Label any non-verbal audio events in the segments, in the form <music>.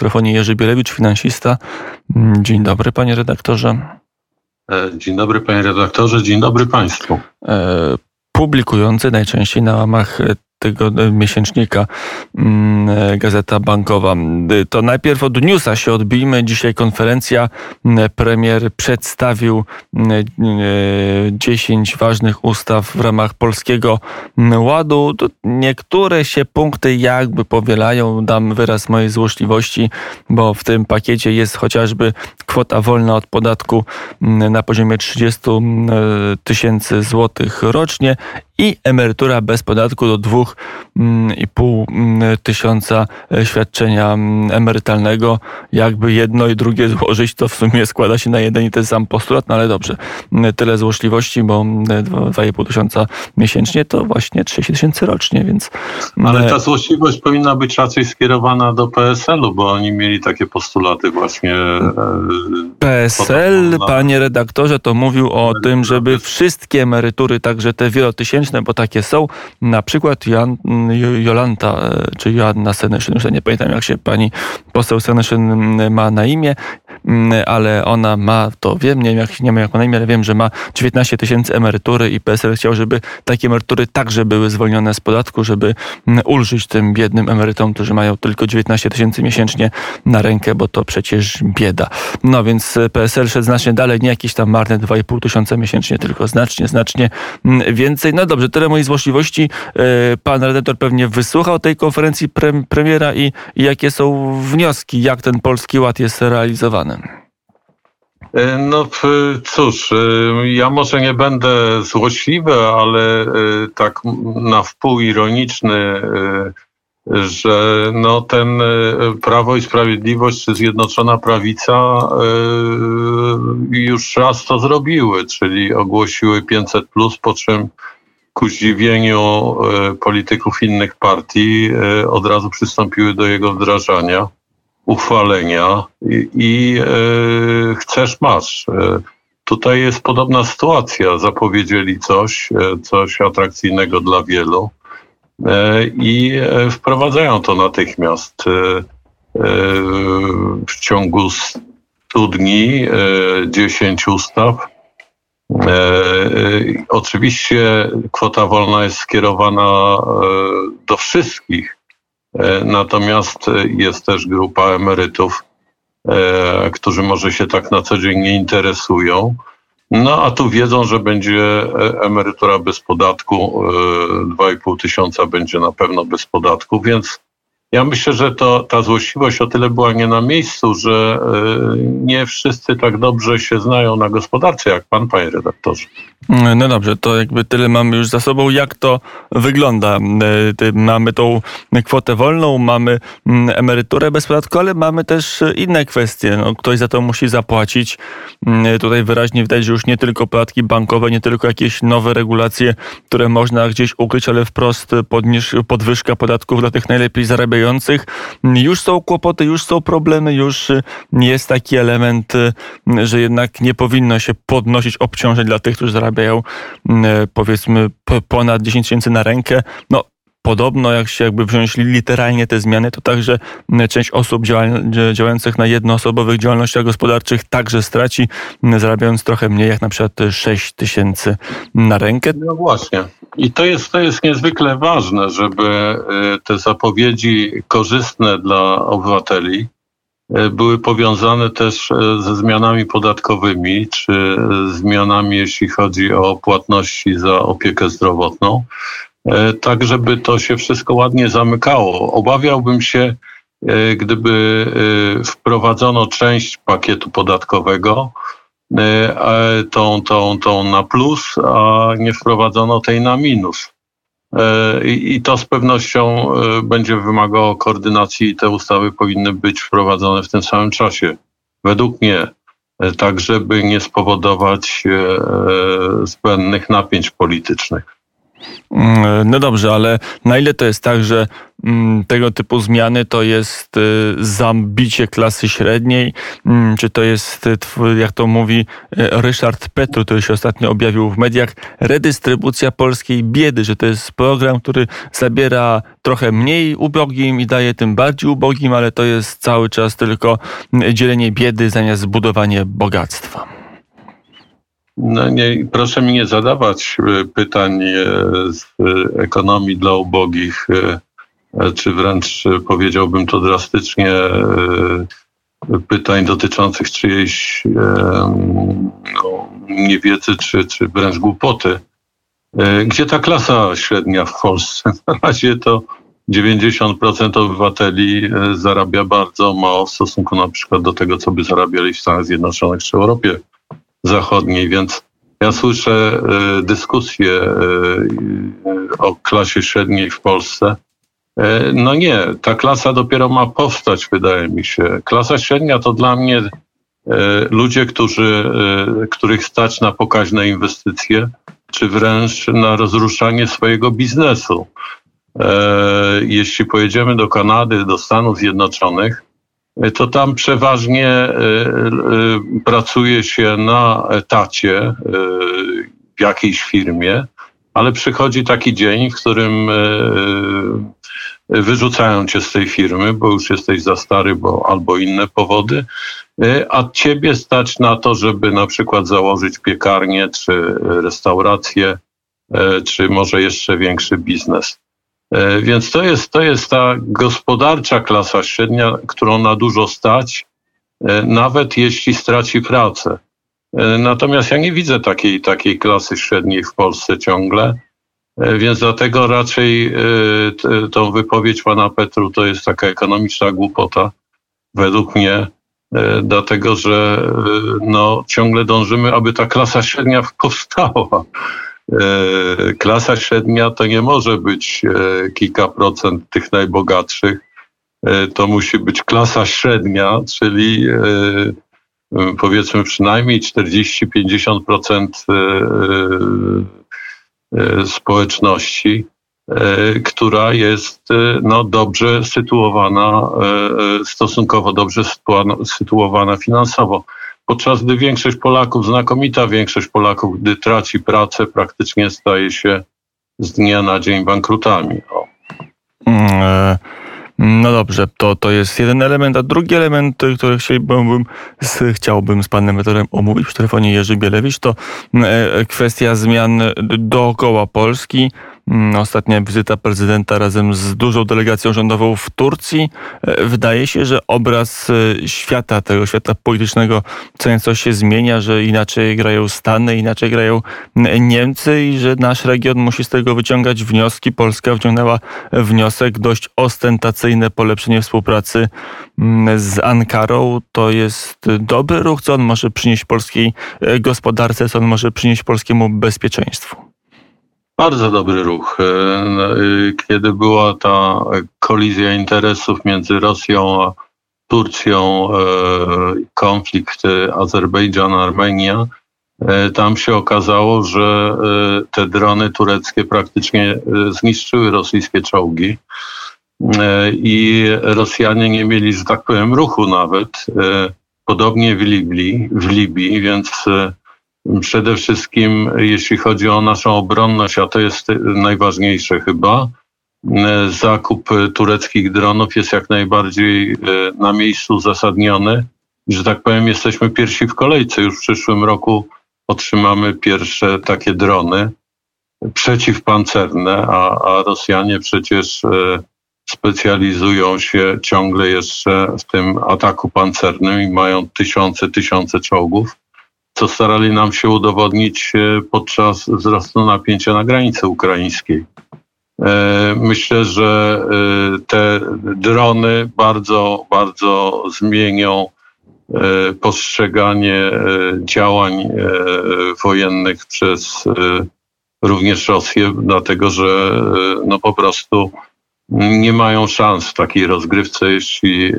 mikrofonie Jerzy Bielewicz, finansista. Mm, dzień dobry, panie redaktorze. E, dzień dobry, panie redaktorze, dzień dobry państwu. E, publikujący najczęściej na łamach tego miesięcznika mm, e, Gazeta Bankowa. To najpierw od newsa się odbijmy. Dzisiaj konferencja. Premier przedstawił 10 ważnych ustaw w ramach Polskiego Ładu. Niektóre się punkty jakby powielają. Dam wyraz mojej złośliwości, bo w tym pakiecie jest chociażby kwota wolna od podatku na poziomie 30 tysięcy złotych rocznie i emerytura bez podatku do 2,5 mm, tysiąca e, świadczenia mm, emerytalnego. Jakby jedno i drugie złożyć, to w sumie składa się na jeden i ten sam postulat, no ale dobrze. Mm, tyle złośliwości, bo 2,5 tysiąca miesięcznie to właśnie 30 tysięcy rocznie, więc... Ale ta złośliwość powinna być raczej skierowana do PSL-u, bo oni mieli takie postulaty właśnie... PSL, panie redaktorze, to mówił o tym, żeby wszystkie emerytury, także te wielotysięczne, bo takie są. Na przykład Jan, Jolanta e, czy Joanna Seneszyn, już nie pamiętam jak się pani poseł Seneszyn ma na imię, ale ona ma, to wiem, nie wiem jak, nie wiem jak ma na imię, ale wiem, że ma 19 tysięcy emerytury i PSL chciał, żeby takie emerytury także były zwolnione z podatku, żeby ulżyć tym biednym emerytom, którzy mają tylko 19 tysięcy miesięcznie na rękę, bo to przecież bieda. No więc PSL szedł znacznie dalej, nie jakieś tam marne 2,5 tysiąca miesięcznie, tylko znacznie, znacznie więcej. No dobrze, tyle mojej złośliwości. E, pan redaktor pewnie wysłuchał tej konferencji pre premiera i, i jakie są wnioski, jak ten Polski Ład jest realizowany. E, no cóż, e, ja może nie będę złośliwy, ale tak na wpół ironiczny, że no ten Prawo i Sprawiedliwość czy Zjednoczona Prawica już raz to zrobiły, czyli ogłosiły 500+, po czym ku zdziwieniu e, polityków innych partii e, od razu przystąpiły do jego wdrażania, uchwalenia i, i e, chcesz masz. Tutaj jest podobna sytuacja. Zapowiedzieli coś, coś atrakcyjnego dla wielu i wprowadzają to natychmiast. W ciągu 100 dni 10 ustaw E, e, oczywiście kwota wolna jest skierowana e, do wszystkich, natomiast jest też grupa emerytów, którzy może się tak na co dzień nie interesują. No a tu wiedzą, że będzie emerytura bez podatku, 2,5 tysiąca będzie na pewno bez podatku, więc ja myślę, że to, ta złośliwość o tyle była nie na miejscu, że e, nie wszyscy tak dobrze się znają na gospodarce jak pan, panie redaktorze. No dobrze, to jakby tyle mamy już za sobą. Jak to wygląda? E, mamy tą kwotę wolną, mamy mm, emeryturę bez podatku, ale mamy też inne kwestie. No, ktoś za to musi zapłacić. Mm, tutaj wyraźnie widać, że już nie tylko podatki bankowe, nie tylko jakieś nowe regulacje, które można gdzieś ukryć, ale wprost podwyżka podatków dla tych najlepiej zarabiających już są kłopoty, już są problemy, już jest taki element, y, że jednak nie powinno się podnosić obciążeń dla tych, którzy zarabiają y, powiedzmy ponad 10 tysięcy na rękę. No, Podobno, jak się jakby wziąć literalnie te zmiany, to także część osób działających na jednoosobowych działalnościach gospodarczych także straci, zarabiając trochę mniej, jak na przykład 6 tysięcy na rękę. No właśnie. I to jest, to jest niezwykle ważne, żeby y, te zapowiedzi korzystne dla obywateli były powiązane też y, ze zmianami podatkowymi, czy zmianami, jeśli chodzi o płatności za opiekę zdrowotną, tak żeby to się wszystko ładnie zamykało. Obawiałbym się, gdyby wprowadzono część pakietu podatkowego, E, tą, tą, tą na plus, a nie wprowadzono tej na minus. E, I to z pewnością e, będzie wymagało koordynacji i te ustawy powinny być wprowadzone w tym samym czasie. Według mnie, tak żeby nie spowodować zbędnych napięć politycznych. Mm, no dobrze, ale na ile to jest tak, że mm, tego typu zmiany to jest y, zabicie klasy średniej, mm, czy to jest, y, jak to mówi y, Ryszard Petru, który się ostatnio objawił w mediach, redystrybucja polskiej biedy, że to jest program, który zabiera trochę mniej ubogim i daje tym bardziej ubogim, ale to jest cały czas tylko dzielenie biedy zamiast budowanie bogactwa. No nie, proszę mi nie zadawać e, pytań e, z e, ekonomii dla ubogich, czy wręcz powiedziałbym to drastycznie, pytań dotyczących czyjejś no, niewiedzy, czy, czy wręcz głupoty. Gdzie ta klasa średnia w Polsce? <laughs> Na razie to 90% obywateli zarabia bardzo mało w stosunku na przykład do tego, co by zarabiali w Stanach Zjednoczonych czy Europie zachodniej, więc ja słyszę y, dyskusję y, o klasie średniej w Polsce. Y, no nie, ta klasa dopiero ma powstać, wydaje mi się. Klasa średnia to dla mnie ludzie, którzy, których stać na pokaźne inwestycje, czy wręcz na rozruszanie swojego biznesu. Jeśli pojedziemy do Kanady, do Stanów Zjednoczonych, to tam przeważnie e, e, pracuje się na etacie e, w jakiejś firmie, ale przychodzi taki dzień, w którym wyrzucają cię z tej firmy, bo już jesteś za stary, bo albo inne powody, a ciebie stać na to, żeby na przykład założyć piekarnię, czy restaurację, czy może jeszcze większy biznes. E, więc to jest, to jest ta gospodarcza klasa średnia, którą na dużo stać, e, nawet jeśli straci pracę. E, natomiast ja nie widzę takiej, takiej klasy średniej w Polsce ciągle, więc dlatego raczej tą wypowiedź pana Petru to jest taka ekonomiczna głupota, według mnie, dlatego że no, ciągle dążymy, aby ta klasa średnia powstała. E, klasa średnia to nie może być e, kilka procent tych najbogatszych. E, to musi być klasa średnia, czyli powiedzmy przynajmniej 40-50% społeczności, która jest no, dobrze sytuowana, stosunkowo dobrze sytuowana finansowo podczas gdy większość Polaków, znakomita większość Polaków, gdy traci pracę, praktycznie staje się z dnia na dzień bankrutami. O. Mm, e, no dobrze, to, to jest jeden element, a drugi element, który chciałbym z, chciałbym z panem Metorem omówić w telefonie Jerzy Bielewicz, to e, kwestia zmian dookoła Polski. Mm, ostatnia wizyta prezydenta razem z dużą delegacją rządową w Turcji. E, wydaje się, że obraz e, świata, tego świata politycznego nieco się zmienia, że inaczej grają Stany, inaczej grają Niemcy i że nasz region musi z tego wyciągać wnioski. Polska wyciągnęła wniosek dość ostentacyjne polepszenie współpracy z Ankarą. To jest dobry ruch, co on może przynieść polskiej e, gospodarce, co on może przynieść polskiemu bezpieczeństwu. Bardzo dobry ruch. E, no, y, kiedy była ta kolizja interesów między Rosją a Turcją, e, konflikt Azerbejdżan-Armenia, e, tam się okazało, że te drony tureckie praktycznie zniszczyły rosyjskie czołgi i Rosjanie nie mieli, że tak powiem, ruchu nawet. Podobnie w Libii, w Libii więc Przede wszystkim, jeśli chodzi o naszą obronność, a to jest najważniejsze chyba, zakup tureckich dronów jest jak najbardziej e, na miejscu uzasadniony. Że tak powiem, jesteśmy pierwsi w kolejce. Już w przyszłym roku otrzymamy pierwsze takie drony przeciwpancerne, a, a Rosjanie przecież e, specjalizują się ciągle jeszcze w tym ataku pancernym i mają tysiące, tysiące czołgów co starali nam się udowodnić e, podczas wzrostu napięcia na granicy ukraińskiej. E, myślę, że e, te drony bardzo, bardzo zmienią postrzeganie działań wojennych przez również Rosję, dlatego że no po prostu nie mają szans w takiej rozgrywce, jeśli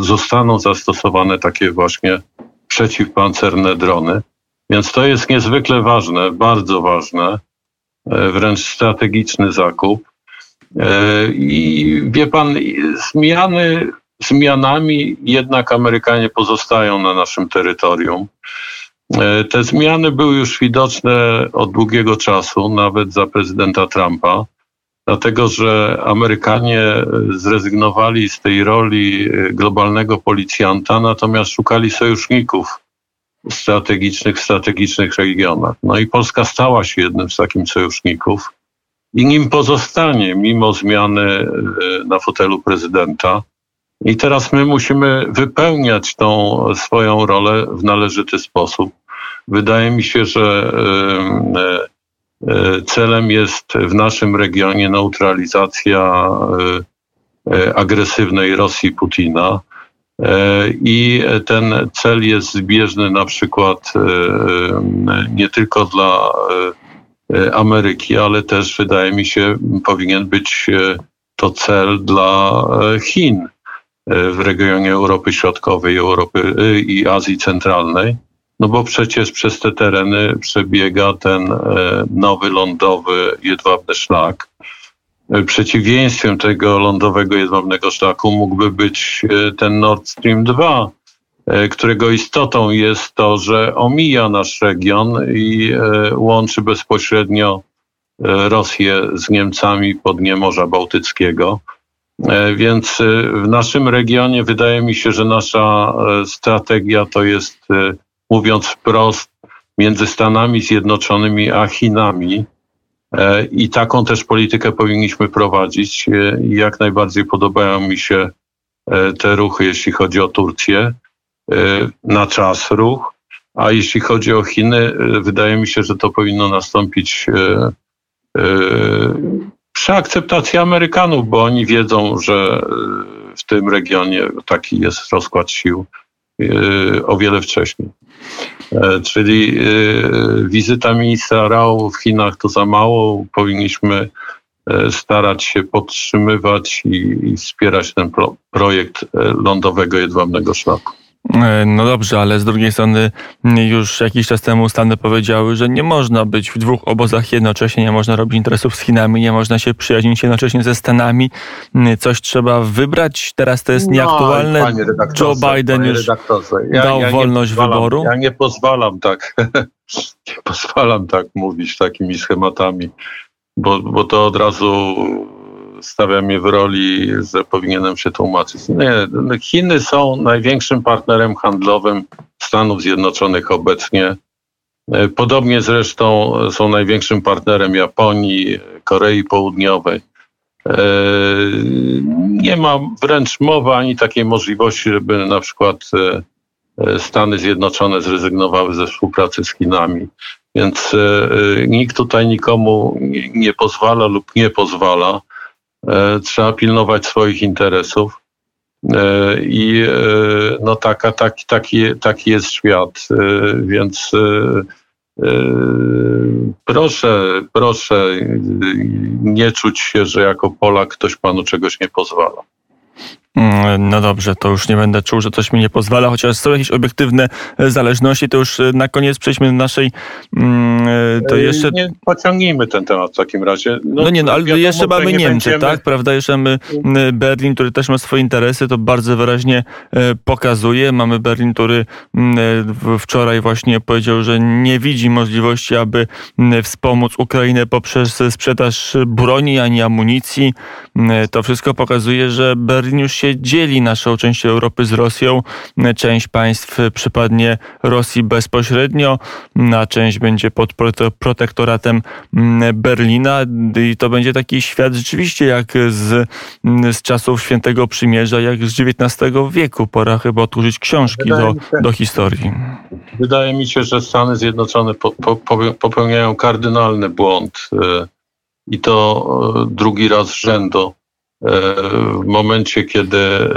zostaną zastosowane takie właśnie przeciwpancerne drony. Więc to jest niezwykle ważne, bardzo ważne, wręcz strategiczny zakup. I wie pan, zmiany zmianami jednak Amerykanie pozostają na naszym terytorium. E, te zmiany były już widoczne od długiego czasu, nawet za prezydenta Trumpa, dlatego że Amerykanie zrezygnowali z tej roli e, globalnego policjanta, natomiast szukali sojuszników strategicznych w strategicznych regionach. No i Polska stała się jednym z takich sojuszników i nim pozostanie, mimo zmiany e, na fotelu prezydenta. I teraz my musimy wypełniać tą swoją rolę w należyty sposób. Wydaje mi się, że e, e, celem jest w naszym regionie neutralizacja e, agresywnej Rosji Putina. I ten cel jest zbieżny na przykład nie tylko dla Ameryki, ale też wydaje mi się powinien być to cel dla Chin w regionie Europy Środkowej Europy i Azji Centralnej. No bo przecież przez te tereny przebiega ten e, nowy lądowy jedwabny szlak. E, przeciwieństwem tego lądowego jedwabnego szlaku mógłby być e, ten Nord Stream 2, którego istotą jest to, że omija nasz region i łączy bezpośrednio Rosję z Niemcami po dnie Morza Bałtyckiego. Więc w naszym regionie wydaje mi się, że nasza strategia to jest, mówiąc wprost, między Stanami Zjednoczonymi a Chinami. I taką też politykę powinniśmy prowadzić. I jak najbardziej podobają mi się te ruchy, jeśli chodzi o Turcję, na czas ruch. A jeśli chodzi o Chiny, wydaje mi się, że to powinno nastąpić przy akceptacji Amerykanów, bo oni wiedzą, że w tym regionie taki jest rozkład sił o wiele wcześniej. E, czyli y, wizyta ministra Rao w Chinach to za mało. Powinniśmy e, starać się podtrzymywać i, wspierać ten projekt e, lądowego jedwabnego szlaku. E, no dobrze, ale z drugiej strony już jakiś czas temu Stany powiedziały, że nie można być w dwóch obozach jednocześnie, nie można robić interesów z Chinami, nie można się przyjaźnić jednocześnie ze Stanami. Coś trzeba wybrać. Teraz to jest no, nieaktualne. Joe Biden już ja, dał ja wolność wyboru. Ja nie pozwalam tak, <laughs> nie pozwalam tak mówić takimi schematami, bo, bo to od razu stawia mnie w roli, że powinienem się tłumaczyć. Nie, Chiny są największym partnerem handlowym Stanów Zjednoczonych obecnie. E, podobnie zresztą są największym partnerem Japonii, Korei Południowej. E, nie ma wręcz mowy ani takiej możliwości, żeby na przykład e, Stany Zjednoczone zrezygnowały ze współpracy z Chinami. Więc nikt tutaj nikomu nie pozwala lub nie pozwala. E, trzeba pilnować swoich interesów. E, I e, no taka, taki, taki, taki jest świat, więc proszę, proszę nie czuć się, że jako Polak ktoś panu czegoś nie pozwala. Mm, no dobrze, to już nie będę czuł, że coś mi nie pozwala, chociaż są jakieś obiektywne e, zależności, to już e, na koniec przejdźmy do naszej, mm, e, to jeszcze... Nie pociągnijmy ten temat w takim razie. No, no nie, no ale wiadomo, jeszcze mamy Niemcy, będziemy... tak, prawda, jeszcze mamy mm, Berlin, który też ma swoje interesy, to bardzo wyraźnie pokazuje. Mamy Berlin, który wczoraj właśnie powiedział, że nie widzi możliwości, aby wspomóc Ukrainę poprzez sprzedaż broni ani amunicji. To wszystko pokazuje, że Berlin już się się dzieli naszą część Europy z Rosją. Część państw przypadnie Rosji bezpośrednio, a część będzie pod protektoratem mm, Berlina i to będzie taki świat rzeczywiście jak z, z czasów Świętego Przymierza, jak z XIX wieku. Pora chyba otworzyć książki do, się, do historii. Wydaje mi się, że Stany Zjednoczone po, po, popełniają kardynalny błąd y, i to y, drugi raz rzędu w momencie, kiedy e,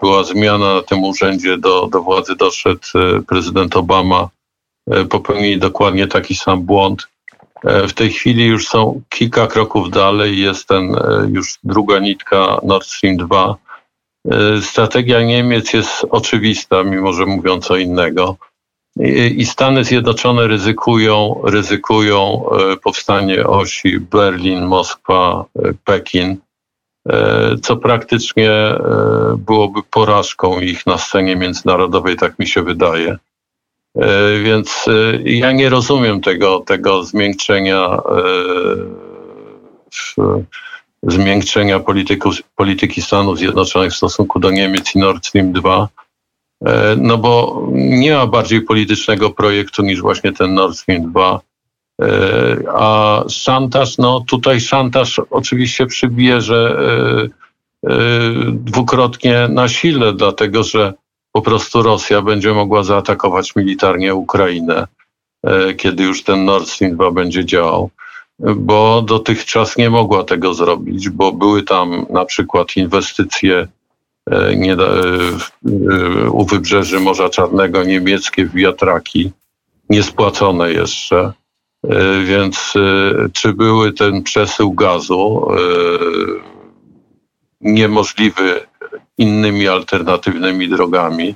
była zmiana na tym urzędzie, do, do władzy doszedł e, prezydent Obama, popełnili dokładnie taki sam błąd. W tej chwili już są kilka kroków dalej, jest ten już druga nitka Nord Stream 2. Strategia Niemiec jest oczywista, mimo że mówią co innego. i Stany Zjednoczone ryzykują, ryzykują powstanie osi Berlin, Moskwa, Pekin, co praktycznie byłoby porażką ich na scenie międzynarodowej, tak mi się wydaje. Więc ja nie rozumiem tego, tego zmiękczenia zmiękczenia polityku, polityki Stanów Zjednoczonych w stosunku do Niemiec i Nord Stream 2. E, no bo nie ma bardziej politycznego projektu niż właśnie ten Nord Stream 2. E, a szantaż, no tutaj szantaż oczywiście przybierze e, dwukrotnie na sile, dlatego że po prostu Rosja będzie mogła zaatakować militarnie Ukrainę, kiedy już ten Nord Stream 2 będzie działał bo dotychczas nie mogła tego zrobić, bo były tam na przykład inwestycje e, e, u wybrzeży Morza Czarnego niemieckie wiatraki, niespłacone jeszcze. E, więc czy były ten przesył gazu niemożliwy innymi alternatywnymi drogami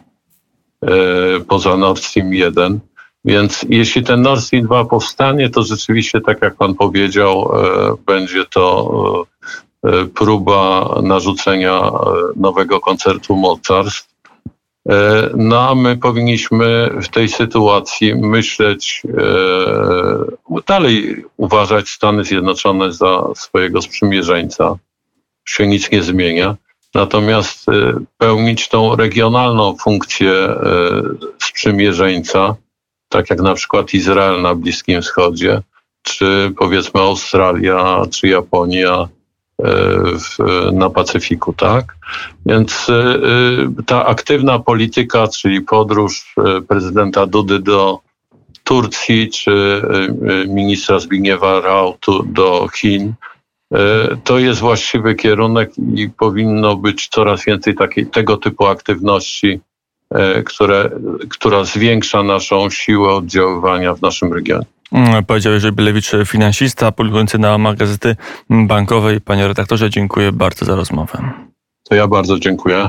poza Nord Stream 1? Więc jeśli ten Nord Stream 2 powstanie, to rzeczywiście, tak jak pan powiedział, e, będzie to e, e, próba narzucenia nowego koncertu mocarstw. No a my powinniśmy w tej sytuacji myśleć, dalej uważać Stany Zjednoczone za swojego sprzymierzeńca. Się nic nie zmienia. Natomiast pełnić tą regionalną funkcję sprzymierzeńca, tak jak na przykład Izrael na Bliskim Wschodzie, czy powiedzmy Australia, czy Japonia e, w, na Pacyfiku, tak? Więc e, e, ta aktywna polityka, czyli podróż prezydenta Dudy do Turcji, czy ministra Zbigniewa Rau do Chin, to jest właściwy kierunek i powinno być coraz więcej takiej, tego typu aktywności E, które, która zwiększa naszą siłę oddziaływania w naszym regionie. Mm, powiedział Jerzy Bylewicz, finansista, publikujący na magazety bankowej. Panie redaktorze, dziękuję bardzo za rozmowę. To ja bardzo dziękuję.